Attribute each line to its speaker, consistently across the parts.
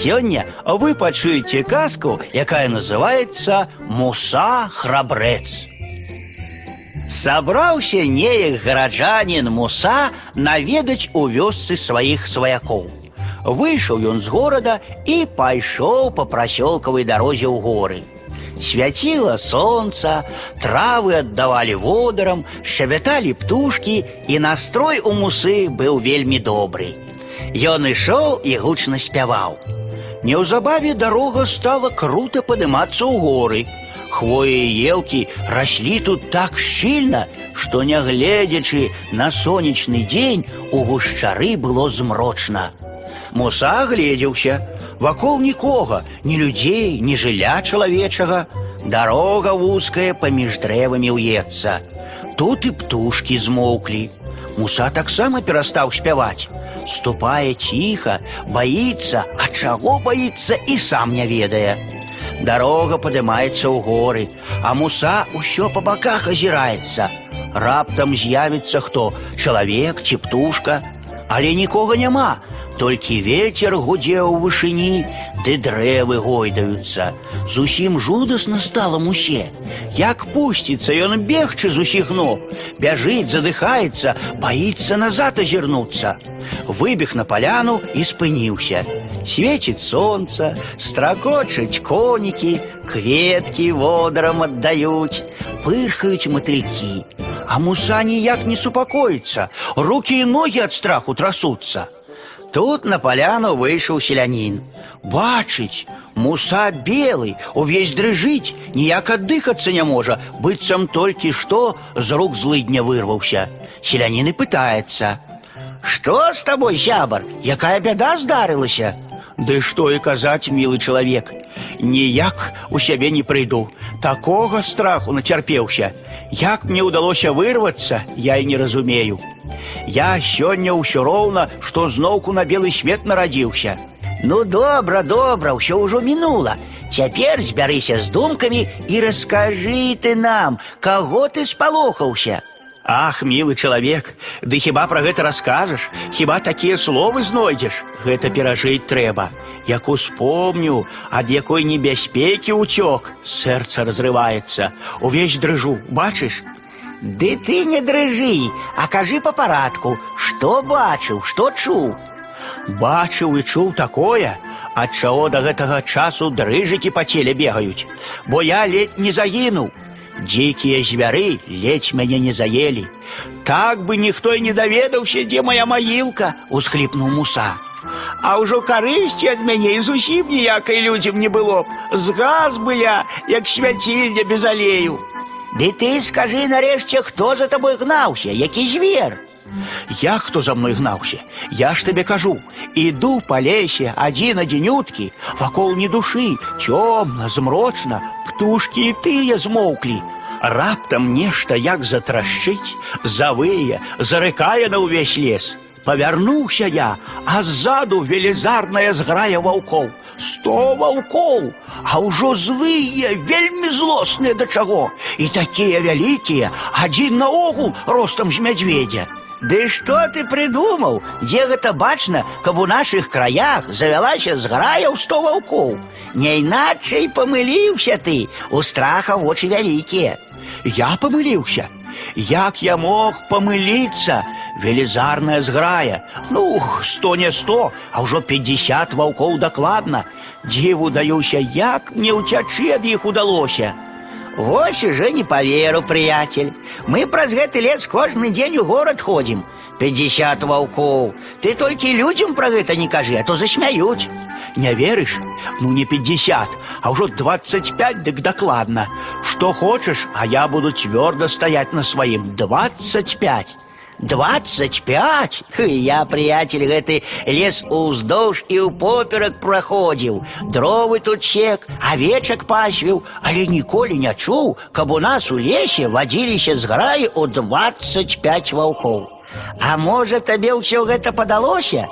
Speaker 1: Сёння вы пачуеце казку, якая называется Муса храбрэц. Сабраўся неяк гараджанін Муса наведаць у вёсцы сваіх сваякоў. Выйшаў ён з горада і пайшоў па прасёлкавай дарозе ў горы. Свяціла сонца, травы аддавалі водарам, шчабяталі птушкі, і настрой у мусы быў вельмі добры. Ён ішоў і гучна спяваў. Неўзабаве дарога стала круто падымацца ў горы. Хвоі і елкі раслі тут так шчыльна, што нягледзячы на сонечны дзень у гушчары было змрочна. Муса гледзеўся, вакол нікога, ні людзей, ні жылля чалавечага. Дарога вузкая паміж дрэвамі ўецца. Тут і птушкі змоўклі. Муса таксама перастаў спяваць. Ступае ціха, баіцца, а чаго баіцца і сам не ведае. Дарога падымаецца ў горы, а муса ўсё па баках азіраецца. Раптам з'явіцца хто, чалавек ці птушка, але нікога няма, толькі ветер гудзе ў вышыні, ды дрэвы гойдаюцца. Зусім жудасна стала мусе. Як пусціцца ён бегчы з усіх ног, бяжыць, задыхаецца, баіцца назад азірнуцца. Выбег на паляну і спыніўся. Свеціць сонца, стракочаць конікі, кветкі водарам аддаюць, пырхаюць матылькі. А муса ніяк не супакоіцца, рукі і ногі ад страху трасуцца. Тут на паляну выйшаў селянін. Бачыць, муса белы, увесь дрыжыць, ніяк аддыхацца не можа, быццам толькі што з рук злыдня вырваўся. Селянін і пытаецца: « Што з табой, сябар, якая бяда здарылася? Ды што і казаць, мілы чалавек, ніяк у сябе не прыйду. Такога страху нацярпеўся. Як мне ўдалося вырвацца, я і не разумею. Я сёння ўсё роўна, што зноўку на белы свет нарадзіўся. Ну добра, добра, ўсё ўжо мінула. Цяпер збярыся з думкамі і раскажы ты нам, каго ты спалохаўся. Ах, мілы чалавек, ды хіба пра гэта раскажаш, хіба такія словы знойдзеш, гэта перажыць трэба. Як успомню, ад якой небяспекі ўцёк, сэрца разрываецца, увесь дрыжу, бачыш? Ды ты не дрыжы, а кажы па парадку, што бачыў, што чуў. Бачыў і чуў такое, ад чаго да гэтага часу дрыжыкі па целе бегаюць, бо я ледь не загінуў. Дзікія звяры ледзь мяне не заелі. Так бы ніхто і не даведаўся, дзе моя маілка, усхліпнуў муса. А ўжо карысці ад мяне і зусім ніякай людзям не было б. Згас бы я, як свяцільня без алею. Ды ты скажы нарэшце, хто за табой гнаўся, які звер. Я хто за мной гнаўся, я ж табе кажу, іду па лесе адзін адзінюткі, вакол ні душы, цёмна, змрочна, птушкі і тыя змоўклі. Раптам нешта як затрашчыць, завые, зарыкае на ўвесь лес. Павярнуўся я, а ззаду велізарная зграя ваўкоў. Сто ваўкоў, а ўжо злыя, вельмі злосныя да чаго. І такія вялікія, адзін наогул ростам з мядзведзя. Ды што ты прыдумаў, дзе гэта бачна, каб у нашых краях завялася зграя ў сто ваўкоў. Не іначай памыліўся ты, у страха вочы вялікія. Я памыліўся. Як я мог памыліцца? Велізарная зграя. Ну, сто не сто, а ўжо 50 ваўкоў дакладна. Дзіву даюся, як мне ўцячы ад іх удалося. Вось уже не поверу, приятель. Мы праз гэты лес кожны дзень у горад ходзім. 50 ваўкоў. Ты толькі людзям пра гэта не кажы, а то засмяюць. Не верыш? Ну не 50, а ўжо 25 дык дакладна. Што хочаш, а я буду цвёрда стаяць на сваім 25. 25 я приятель гэты лес уздоўж і ў поперак праходзіў дровы тут сек авечак пасвіў але ніколі не чуў каб у нас у лесе вадзіліся зграі у 25 ваўкоў А можа табе ўсё гэта падалося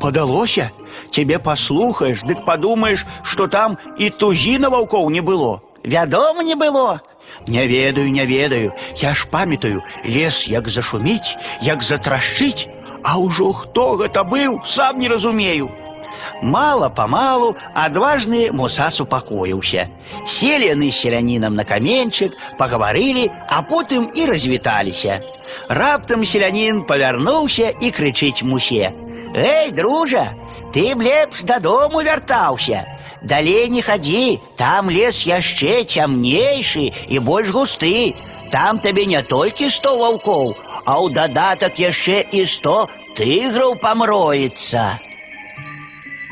Speaker 1: падалося цябе паслухаеш дык падумаеш што там і тузіна ваўкоў не было вядома не было не ведаю, не ведаю. Я ж памятаю, лес як зашуміць, як затрашчыць, а ўжо хто гэта быў, сам не разумею. Мала-памалу адважны муса супакоіўся. Селі яны з селянінам на каменчык, пагаварылі, а потым і развіталіся. Раптам селянін павярнуўся і крычыць мусе: « Эй, дружа, ты б лепш дадому вяртаўся. Далей не хадзі, там лес яшчэ цямнейшы і больш густы. Там табе не толькі сто ваўкоў, а ў дадатак яшчэ і сто тыграў памроецца.